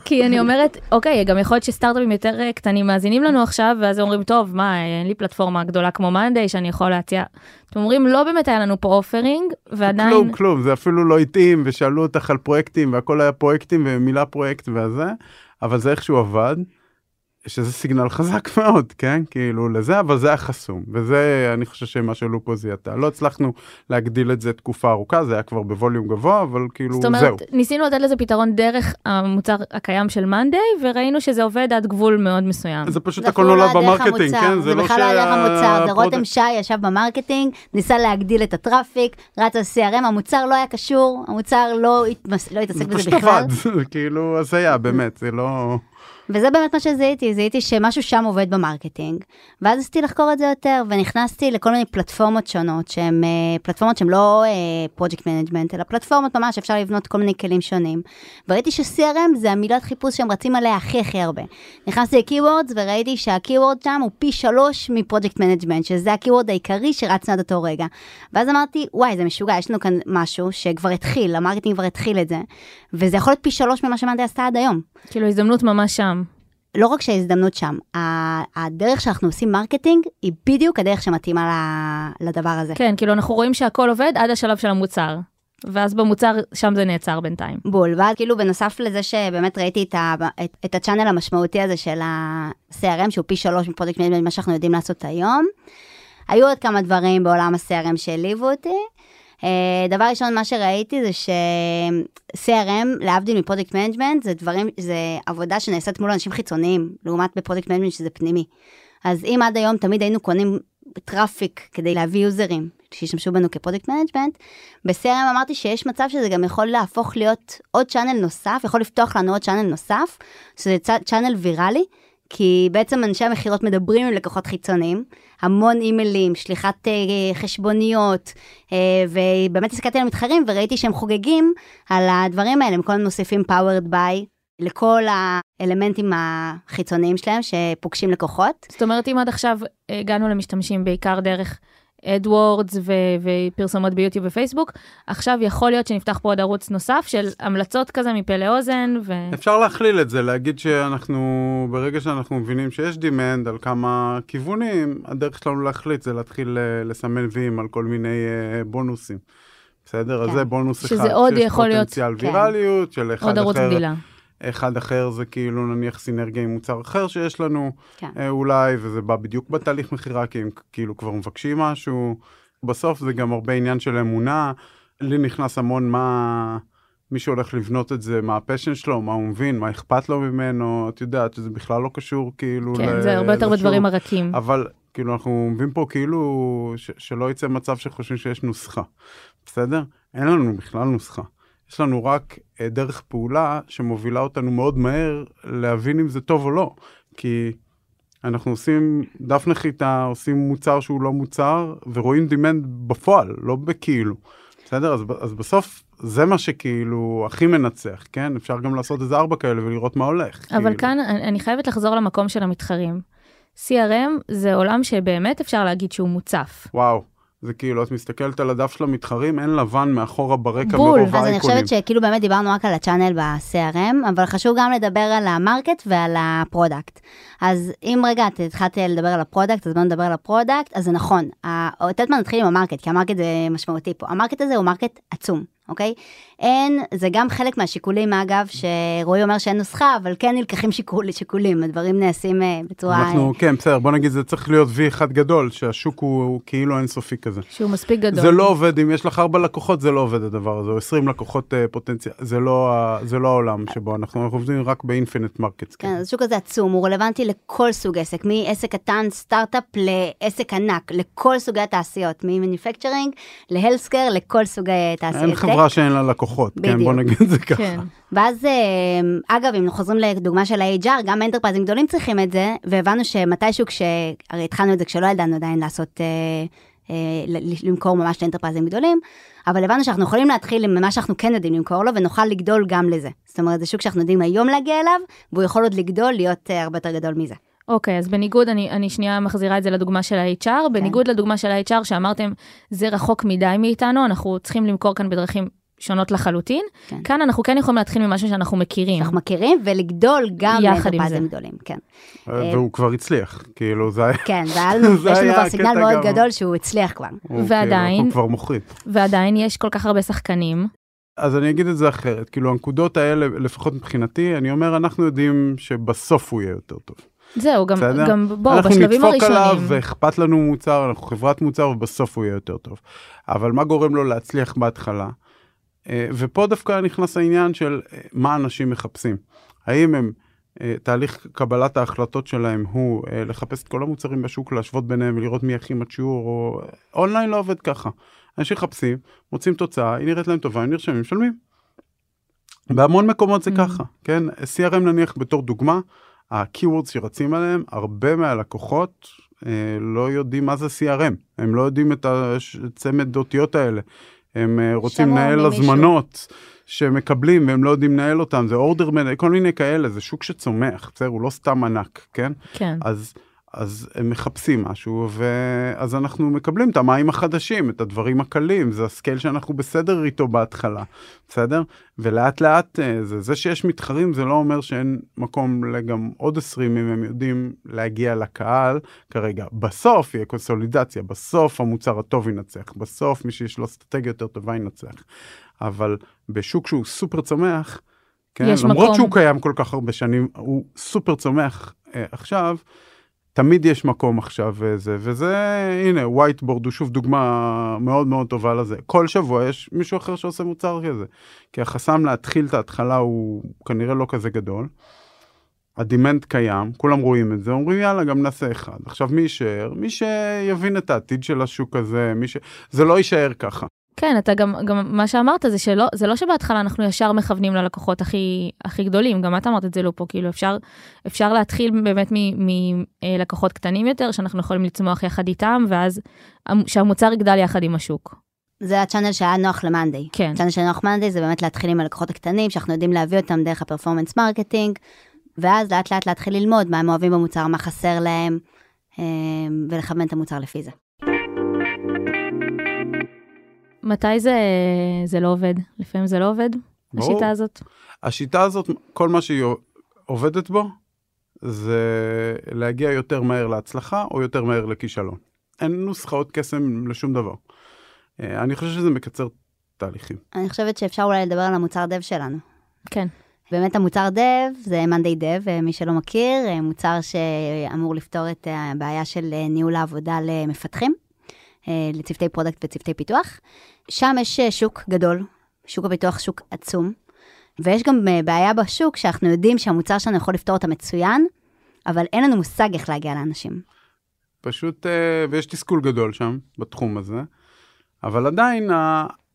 כי אני אומרת, אוקיי, גם יכול להיות שסטארט-אפים יותר אה, קטנים מאזינים לנו עכשיו, ואז אומרים, טוב, מה, אין לי פלטפורמה גדולה כמו מאנדיי שאני יכול להציע. אתם אומרים, לא באמת היה לנו פה offering, ועדיין... כלום, כלום, זה אפילו לא התאים, ושאלו אותך על פרויקטים, והכל היה פרויקטים ומילה פרויקט וזה, אבל זה איכשהו עבד, שזה signal חזק מאוד, כן? כאילו לזה, אבל זה היה חסום, וזה, אני חושב שמה שעלו פה זיהתה. לא הצלחנו להגדיל את זה תקופה ארוכה, זה היה כבר ב volume גבוה, אבל כאילו, זאת אומרת, זהו. ניסינו לתת לזה פתרון דרך המוצר הקיים של מאנדיי, וראינו שזה עובד עד גבול מאוד מסוים. זה פשוט זה הכל לא נולד ב marketing, המוצר, כן? זה בכלל לא היה המוצר, זה רותם שי ישב ב marketing, ניסה להגדיל את ה traffic, רץ על CRM, המוצר לא היה קשור, המוצר לא התמס- לא התעסק זה בזה פשוט בכלל. עבד, זה כאילו הזיה, באמת, זה לא... וזה באמת מה שזיהיתי, זיהיתי שמשהו שם עובד ב marketing, ואז ניסיתי לחקור את זה יותר, ונכנסתי לכל מיני פלטפורמות שונות, שהן אה, פלטפורמות שהן לא project management, אלא פלטפורמות ממש, אפשר לבנות כל מיני כלים שונים. וראיתי ש-CRM זה המילת חיפוש שהם רצים עליה הכי הכי הרבה. נכנסתי ל-Keywords וראיתי שה-Keyword שם הוא פי שלוש מ project management, שזה ה-Keyword העיקרי שרץ עד אותו רגע. ואז אמרתי, וואי, זה משוגע, יש לנו כאן משהו שכבר התחיל, ה marketing כבר התחיל את זה, וזה יכול להיות פי שלוש ממה שמאנדיי עשתה עד היום. כאילו, הזדמנות ממש שם. לא רק שההזדמנות שם, הדרך שאנחנו עושים marketing היא בדיוק הדרך שמתאימה לדבר הזה. כן, כאילו, אנחנו רואים שהכל עובד עד השלב של המוצר. ואז במוצר, שם זה נעצר בינתיים. בול, ואז כאילו בנוסף לזה שבאמת ראיתי את, ה, את, את ה channel המשמעותי הזה של ה-CRM, שהוא פי שלוש מ project management, מה שאנחנו יודעים לעשות היום, היו עוד כמה דברים בעולם ה-CRM שהלהיבו אותי. Uh, דבר ראשון, מה שראיתי זה ש-CRM, להבדיל מ project management, זה דברים, זה עבודה שנעשית מול אנשים חיצוניים, לעומת ב project management שזה פנימי. אז אם עד היום תמיד היינו קונים traffic כדי להביא יוזרים שישתמשו בנו כ project management, ב-CRM אמרתי שיש מצב שזה גם יכול להפוך להיות עוד channel נוסף, יכול לפתוח לנו עוד channel נוסף, שזה channel ויראלי, כי בעצם אנשי המכירות מדברים עם לקוחות חיצוניים, המון אימיילים, שליחת אה, חשבוניות, אה, ובאמת הסתכלתי על המתחרים וראיתי שהם חוגגים על הדברים האלה, הם כל הזמן מוסיפים powered by לכל האלמנטים החיצוניים שלהם שפוגשים לקוחות. זאת אומרת, אם עד עכשיו הגענו למשתמשים בעיקר דרך AdWords ופרסומות ביוטיוב ופייסבוק, עכשיו יכול להיות שנפתח פה עוד ערוץ נוסף של המלצות כזה מפה לאוזן, ו... אפשר להכליל את זה, להגיד שאנחנו, ברגע שאנחנו מבינים שיש דימנד על כמה כיוונים, הדרך שלנו להחליט זה להתחיל אה, לסמן ויים על כל מיני אה, בונוסים. בסדר? אז כן. זה בונוס אחד. שזה עוד שיש יכול להיות- פוטנציאל כן. ויראליות של אחד עוד ערוץ אחר. גדילה. אחד אחר זה כאילו נניח סינרגיה עם מוצר אחר שיש לנו, כן. אה, אולי, וזה בא בדיוק בתהליך מכירה, כי הם כאילו כבר מבקשים משהו. בסוף זה גם הרבה עניין של אמונה. לי נכנס המון מה... מי שהולך לבנות את זה, מה ה passion שלו, מה הוא מבין, מה אכפת לו ממנו, את יודעת שזה בכלל לא קשור כאילו כן, ל- זה הרבה יותר לשוק. בדברים הרכים. אבל כאילו אנחנו מבינים פה כאילו ש- שלא יצא מצב שחושבים שיש נוסחה, בסדר? אין לנו בכלל נוסחה. יש לנו רק אה, דרך פעולה שמובילה אותנו מאוד מהר להבין אם זה טוב או לא. כי אנחנו עושים דף נחיתה, עושים מוצר שהוא לא מוצר, ורואים demand בפועל, לא בכאילו. בסדר? אז, אז בסוף זה מה שכאילו הכי מנצח, כן? אפשר גם לעשות איזה ארבע כאלה ולראות מה הולך. אבל כאילו. כאן אני חייבת לחזור למקום של המתחרים. CRM זה עולם שבאמת אפשר להגיד שהוא מוצף. וואו, זה כאילו, את מסתכלת על הדף של המתחרים, אין לבן מאחורה ברקע בול. מרוב אז אני האייקונים. חושבת שכאילו באמת דיברנו רק על ה channel ב-CRM, אבל חשוב גם לדבר על ה market ועל ה product. אז אם רגע את התחלתי לדבר על ה product, אז בואו נדבר על ה product, אז זה נכון. תכף נתחיל עם ה market, כי ה market זה משמעותי פה. ה market הזה הוא market עצום, אוקיי? אין, זה גם חלק מהשיקולים, אגב, שרועי אומר שאין נוסחה, אבל כן נלקחים שיקול, שיקולים, הדברים נעשים אה, בצורה... אנחנו, כן, בסדר, בוא נגיד, זה צריך להיות וי אחד גדול, שהשוק הוא, הוא כאילו אינסופי כזה. שהוא מספיק גדול. זה לא עובד, אם יש לך ארבע לקוחות, זה לא עובד הדבר הזה, או 20 לקוחות אה, פוטנציאל, זה לא, ה- זה לא העולם שבו אנחנו, אנחנו עובדים רק ב infinite markets. כן, אז השוק הזה עצום, הוא רלוונטי לכל סוג עסק, מעסק קטן, סטארט-אפ, לעסק ענק, לכל סוגי התעשיות, מ-manufacturing, ל-healthcare, לכל סוגי תעשיות. חברה שאין לה לקוחות, כן, בוא בדיוק. נגיד את זה ככה. כן. ואז, אה, אגב, אם חוזרים לדוגמה של ה-HR, גם אנטרפרייזים גדולים צריכים את זה, והבנו שמתישהו כש... הרי התחלנו את זה כשלא ידענו עדיין לעשות, אה, אה, למכור ממש לאנטרפרייזים גדולים, אבל הבנו שאנחנו יכולים להתחיל עם מה שאנחנו כן יודעים למכור לו, ונוכל לגדול גם לזה. זאת אומרת, זה שוק שאנחנו יודעים היום להגיע אליו, והוא יכול עוד לגדול, להיות אה, הרבה יותר גדול מזה. אוקיי, אז בניגוד, אני, אני שנייה מחזירה את זה לדוגמה של ה-HR, בניגוד לדוגמה של ה-HR שאמרתם, זה רחוק מדי מאיתנו, אנחנו צריכים למכור כאן בדרכים שונות לחלוטין. כן. כאן אנחנו כן יכולים להתחיל ממשהו שאנחנו מכירים. שאנחנו מכירים, ולגדול גם יחד עם לאנטרפרייזים זה. גדולים, כן. והוא כבר הצליח, כאילו זה היה... כן, זה היה יש לנו כבר סיגנל מאוד. גדול שהוא הצליח כבר. הוא ועדיין- כאילו, הוא כבר מוחריד. ועדיין יש כל כך הרבה שחקנים. אז אני אגיד את זה אחרת, כאילו הנקודות האלה, לפחות מבחינתי, אני אומר, אנחנו יודעים שבסוף הוא יהיה יותר טוב. זהו, גם, בסדר? גם בואו, אנחנו בשלבים נדפוק עליו, הראשונים. ואכפת לנו מוצר, אנחנו חברת מוצר, ובסוף הוא יהיה יותר טוב. אבל מה גורם לו להצליח בהתחלה? אה, ופה דווקא נכנס העניין של אה, מה אנשים מחפשים. האם הם, אה, תהליך קבלת ההחלטות שלהם הוא לחפש את כל המוצרים בשוק, להשוות ביניהם ולראות מי הכי מצ'ור, או... אונליין לא עובד ככה. אנשים מחפשים, מוצאים תוצאה, היא נראית להם טובה, הם נרשמים, משלמים. בהמון מקומות זה Mm. ככה, כן? CRM נניח בתור דוגמה, ה-keywords שרצים עליהם, הרבה מהלקוחות אה, לא יודעים מה זה CRM, הם לא יודעים את הצמד אותיות האלה. הם אה, רוצים לנהל. הזמנות שמקבלים והם לא יודעים לנהל אותם, זה אורדר, כל מיני כאלה, זה שוק שצומח, בסדר? הוא לא סתם ענק, כן? כן. אז, אז הם מחפשים משהו, ואז אנחנו מקבלים את המים החדשים, את הדברים הקלים, זה הסקייל שאנחנו בסדר איתו בהתחלה, בסדר? ולאט לאט, אה, זה, זה שיש מתחרים זה לא אומר שאין מקום לגם עוד 20 אם הם יודעים להגיע לקהל כרגע. בסוף יהיה קונסולידציה, בסוף המוצר הטוב ינצח, בסוף מי שיש לו אסטרטגיה יותר טובה ינצח. אבל בשוק שהוא סופר צומח, כן, יש למרות מקום. שהוא קיים כל כך הרבה שנים, הוא סופר צומח אה, עכשיו, תמיד יש מקום עכשיו וזה, וזה, הנה, whiteboard הוא שוב דוגמה מאוד מאוד טובה לזה. כל שבוע יש מישהו אחר שעושה מוצר כזה. כי החסם להתחיל את ההתחלה הוא כנראה לא כזה גדול. ה demand קיים, כולם רואים את זה, אומרים יאללה, גם נעשה אחד. עכשיו מי יישאר? מי שיבין את העתיד של השוק הזה, מי ש... זה לא יישאר ככה. כן, אתה גם, גם מה שאמרת זה שלא, זה לא שבהתחלה אנחנו ישר מכוונים ללקוחות הכי, הכי גדולים, גם את אמרת את זה לא פה, כאילו אפשר, אפשר להתחיל באמת מלקוחות קטנים יותר, שאנחנו יכולים לצמוח יחד איתם, ואז המ- שהמוצר יגדל יחד עם השוק. זה ה channel שהיה נוח למאנדיי. כן. ה channel של נוח מאנדיי זה באמת להתחיל עם הלקוחות הקטנים, שאנחנו יודעים להביא אותם דרך ה performance marketing, ואז לאט לאט להתחיל ללמוד מה הם אוהבים במוצר, מה חסר להם, אה, ולכוון את המוצר לפי זה. מתי זה, זה לא עובד? לפעמים זה לא עובד, ברור. השיטה הזאת? השיטה הזאת, כל מה שהיא עובדת בו, זה להגיע יותר מהר להצלחה או יותר מהר לכישלון. אין נוסחאות קסם לשום דבר. אה, אני חושב שזה מקצר תהליכים. אני חושבת שאפשר אולי לדבר על המוצר דב שלנו. כן. באמת המוצר dev זה monday dev, מי שלא מכיר, אה, מוצר שאמור לפתור את הבעיה של אה, ניהול העבודה למפתחים, אה, לצוותי product וצוותי פיתוח. שם יש אה, שוק גדול, שוק הפיתוח שוק עצום, ויש גם אה, בעיה בשוק שאנחנו יודעים שהמוצר שלנו יכול לפתור אותה מצוין, אבל אין לנו מושג איך להגיע לאנשים. פשוט, אה, ויש תסכול גדול שם, בתחום הזה, אבל עדיין,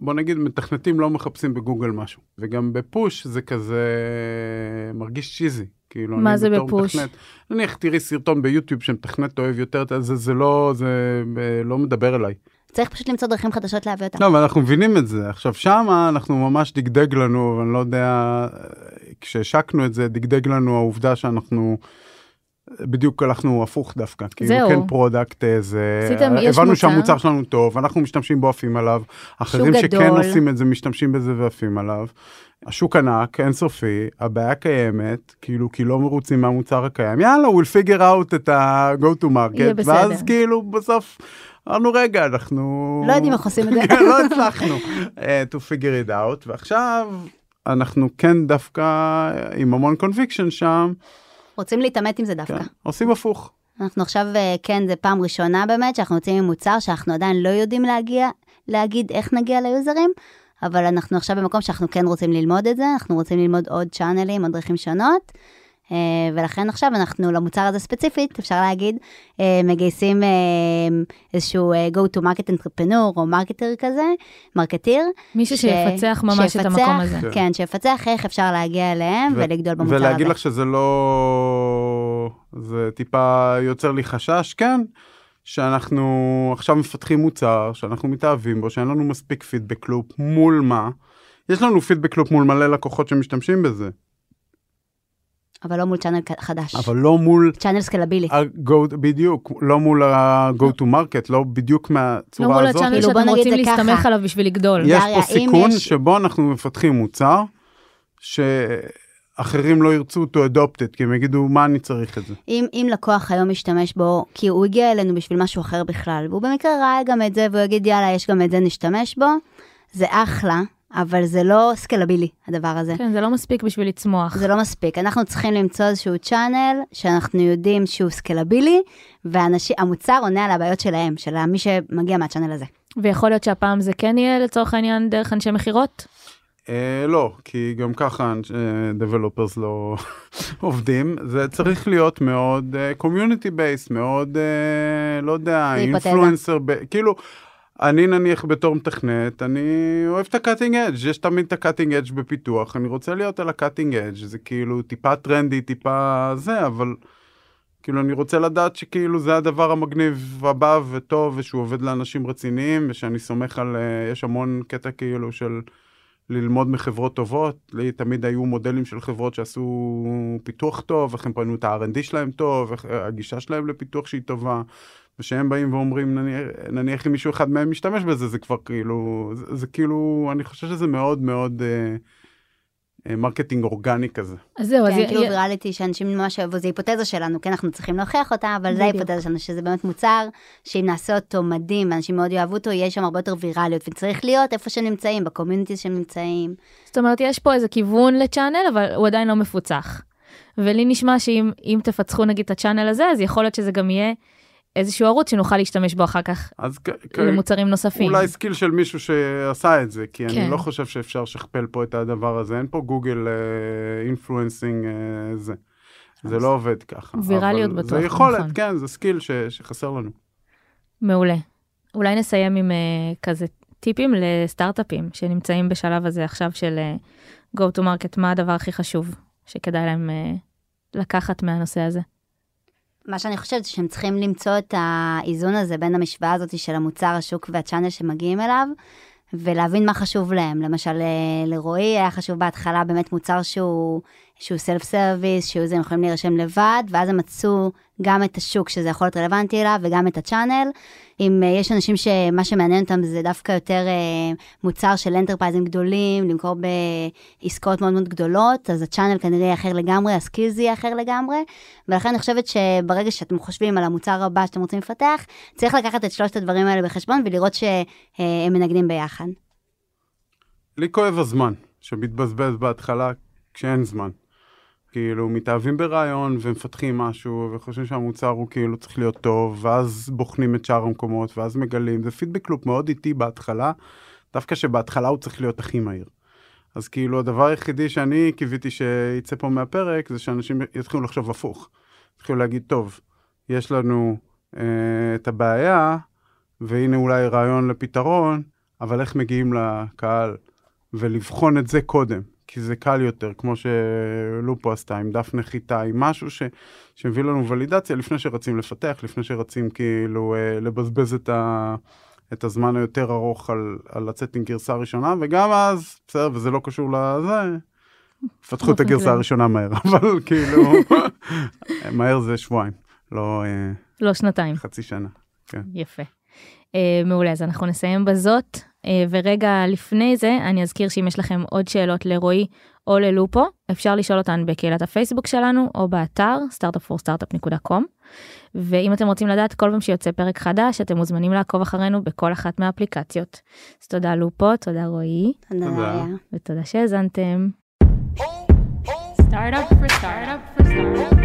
בוא נגיד, מתכנתים לא מחפשים בגוגל משהו. וגם ב push זה כזה מרגיש cheesy. כאילו, מה אני זה ב push? מתכנת, נניח תראי סרטון ביוטיוב שמתכנת אוהב יותר, זה, זה לא, זה לא מדבר אליי. צריך פשוט למצוא דרכים חדשות להביא אותם. לא, אבל אנחנו מבינים את זה. עכשיו, שמה אנחנו ממש דגדג לנו, ואני לא יודע, כשהשקנו את זה, דגדג לנו העובדה שאנחנו... בדיוק הלכנו הפוך דווקא, כאילו. כן product זה, עשיתם- יש הבנו מוצר. שהמוצר שלנו טוב, אנחנו משתמשים בו עפים עליו, אחרים שכן. עושים את זה משתמשים בזה ועפים עליו. השוק ענק, אינסופי, הבעיה קיימת, כאילו כי לא מרוצים מהמוצר הקיים, יאללה, we'll figure out את ה-go to market. ואז כאילו בסוף, אמרנו רגע, אנחנו... לא יודעים איך עושים את זה. לא הצלחנו uh, to figure it out, ועכשיו אנחנו כן דווקא עם המון conviction שם, רוצים להתעמת עם זה דווקא. כן, עושים הפוך. אנחנו עכשיו, אה, כן, זה פעם ראשונה באמת, שאנחנו יוצאים עם מוצר שאנחנו עדיין לא יודעים להגיע, להגיד איך נגיע ליוזרים, אבל אנחנו עכשיו במקום שאנחנו כן רוצים ללמוד את זה, אנחנו רוצים ללמוד עוד channel ים, עוד דרכים שונות, אה, ולכן עכשיו אנחנו למוצר הזה ספציפית, אפשר להגיד, אה, מגייסים אה, איזשהו אה, go to market entrepreneur או marketer כזה, marketeer. מישהו ש- שיפצח ממש את שיפצח, המקום הזה. כן. כן, שיפצח איך אפשר להגיע אליהם ו- ולגדול במוצר הזה. ולהגיד לך שזה לא... זה טיפה יוצר לי חשש, כן, שאנחנו עכשיו מפתחים מוצר, שאנחנו מתאהבים בו, שאין לנו מספיק פידבק לופ, מול מה? יש לנו פידבק לופ מול מלא לקוחות שמשתמשים בזה, אבל לא מול צ'אנל חדש. אבל לא מול צ'אנל סקלבילי. ה-go, בדיוק, לא מול ה-go to market, לא בדיוק לא מהצורה מול הזאת. הצ'אנל כאילו, שאתם רוצים. להסתמך עליו בשביל לגדול. יש פה סיכון יש- שבו אנחנו מפתחים מוצר שאחרים לא ירצו to adopt it, כי הם יגידו מה אני צריך את זה. אם, אם לקוח היום משתמש בו, כי הוא הגיע אלינו בשביל משהו אחר בכלל, והוא במקרה ראה גם את זה, והוא יגיד, יאללה, יש גם את זה, נשתמש בו, זה אחלה, אבל זה לא סקלבילי, הדבר הזה. כן, זה לא מספיק בשביל לצמוח. זה לא מספיק. אנחנו צריכים למצוא איזשהו צ'אנל שאנחנו יודעים שהוא סקלבילי, והמוצר עונה על הבעיות שלהם, של מי שמגיע מהצ'אנל הזה. ויכול להיות שהפעם זה כן יהיה לצורך העניין דרך אנשי מכירות? אה, לא, כי גם ככה developers לא עובדים, זה צריך להיות מאוד community based, מאוד, אה, לא יודע. influencer, כאילו, אני נניח בתור מתכנת, אני אוהב את ה cutting edge, יש תמיד את ה cutting edge בפיתוח, אני רוצה להיות על ה cutting edge, זה כאילו טיפה טרנדי, טיפה זה, אבל כאילו אני רוצה לדעת שכאילו זה הדבר המגניב הבא וטוב, ושהוא עובד לאנשים רציניים, ושאני סומך על, אה, יש המון קטע כאילו של... ללמוד מחברות טובות, לי תמיד היו מודלים של חברות שעשו פיתוח טוב, איך הם בנו את ה-R&D שלהם טוב, איך אה, הגישה שלהם לפיתוח שהיא טובה, ושהם באים ואומרים, נניח, נניח אם מישהו אחד מהם משתמש בזה, זה כבר כאילו, זה, זה כאילו, אני חושב שזה מאוד מאוד אה, אה, marketing אורגני כזה. אז זהו, אז כן, כאילו י- virality שאנשים ממש אוהבו, זו היפותזה שלנו, כן, אנחנו צריכים להוכיח אותה, אבל זו בדיוק. ההיפותזה שלנו, שזה באמת מוצר, שאם נעשה אותו מדהים, ואנשים מאוד יאהבו אותו, יהיה שם הרבה יותר ויראליות, וצריך להיות איפה שהם נמצאים, ב community שהם נמצאים. זאת אומרת, יש פה איזה כיוון ל channel, אבל הוא עדיין לא מפוצח. ולי נשמע שאם אם תפצחו נגיד את ה channel הזה, אז יכול להיות שזה גם יהיה איזשהו ערוץ שנוכל להשתמש בו אחר כך אז למוצרים נוספים. אולי skill של מישהו שעשה את זה, כי כן. אני לא חושב שאפשר לשכפל פה את הדבר הזה, אין פה גוגל influencing זה. זה לא עובד ככה. ויראליות בטוח, זה יכולת, נכון. כן, זה skill ש- שחסר לנו. מעולה. אולי נסיים עם uh, כזה טיפים לסטארט-אפים שנמצאים בשלב הזה עכשיו של uh, go to market, מה הדבר הכי חשוב שכדאי להם uh, לקחת מהנושא הזה. מה שאני חושבת שהם צריכים למצוא את האיזון הזה בין המשוואה הזאת של המוצר, השוק והצ'אנל שמגיעים אליו, ולהבין מה חשוב להם. למשל, אה, לרועי היה חשוב בהתחלה באמת מוצר שהוא, שהוא סלף סרוויס, שהוא זה, הם יכולים להירשם לבד, ואז הם מצאו גם את השוק שזה יכול להיות רלוונטי אליו, וגם את ה channel. אם אה, יש אנשים שמה שמעניין אותם זה דווקא יותר אה, מוצר של enterprise ים גדולים, למכור בעסקאות מאוד מאוד גדולות, אז ה channel כנראה יהיה אחר לגמרי, ה skills יהיה אחר לגמרי, ולכן אני חושבת שברגע שאתם חושבים על המוצר הבא שאתם רוצים לפתח, צריך לקחת את שלושת הדברים האלה בחשבון ולראות שהם מנגנים ביחד. לי כואב הזמן שמתבזבז בהתחלה כשאין זמן. כאילו, מתאהבים ברעיון ומפתחים משהו וחושבים שהמוצר הוא כאילו צריך להיות טוב, ואז בוחנים את שאר המקומות, ואז מגלים. זה פידבק לופ מאוד איטי בהתחלה, דווקא שבהתחלה הוא צריך להיות הכי מהיר. אז כאילו, הדבר היחידי שאני קיוויתי שיצא פה מהפרק, זה שאנשים יתחילו לחשוב הפוך. יתחילו להגיד, טוב, יש לנו אה, את הבעיה, והנה אולי רעיון לפתרון, אבל איך מגיעים לקהל? ולבחון את זה קודם, כי זה קל יותר, כמו שלופו עשתה עם דף נחיתה, עם משהו ש, שמביא לנו ולידציה לפני שרצים לפתח, לפני שרצים כאילו אה, לבזבז את, ה, את הזמן היותר ארוך על, על לצאת עם גרסה ראשונה, וגם אז, בסדר, וזה לא קשור לזה, פתחו את הגרסה. הראשונה מהר, אבל כאילו, מהר זה שבועיים, לא אה, לא שנתיים. חצי שנה. יפה. Uh, מעולה, אז אנחנו נסיים בזאת, ורגע לפני זה אני אזכיר שאם יש לכם עוד שאלות לרועי או ללופו, אפשר לשאול אותן בקהילת הפייסבוק שלנו או באתר startupforstartup.com. ואם אתם רוצים לדעת כל פעם שיוצא פרק חדש, אתם מוזמנים לעקוב אחרינו בכל אחת מהאפליקציות. אז תודה לופו, תודה רועי, תודה. ותודה שהאזנתם. Startup for startup for startup.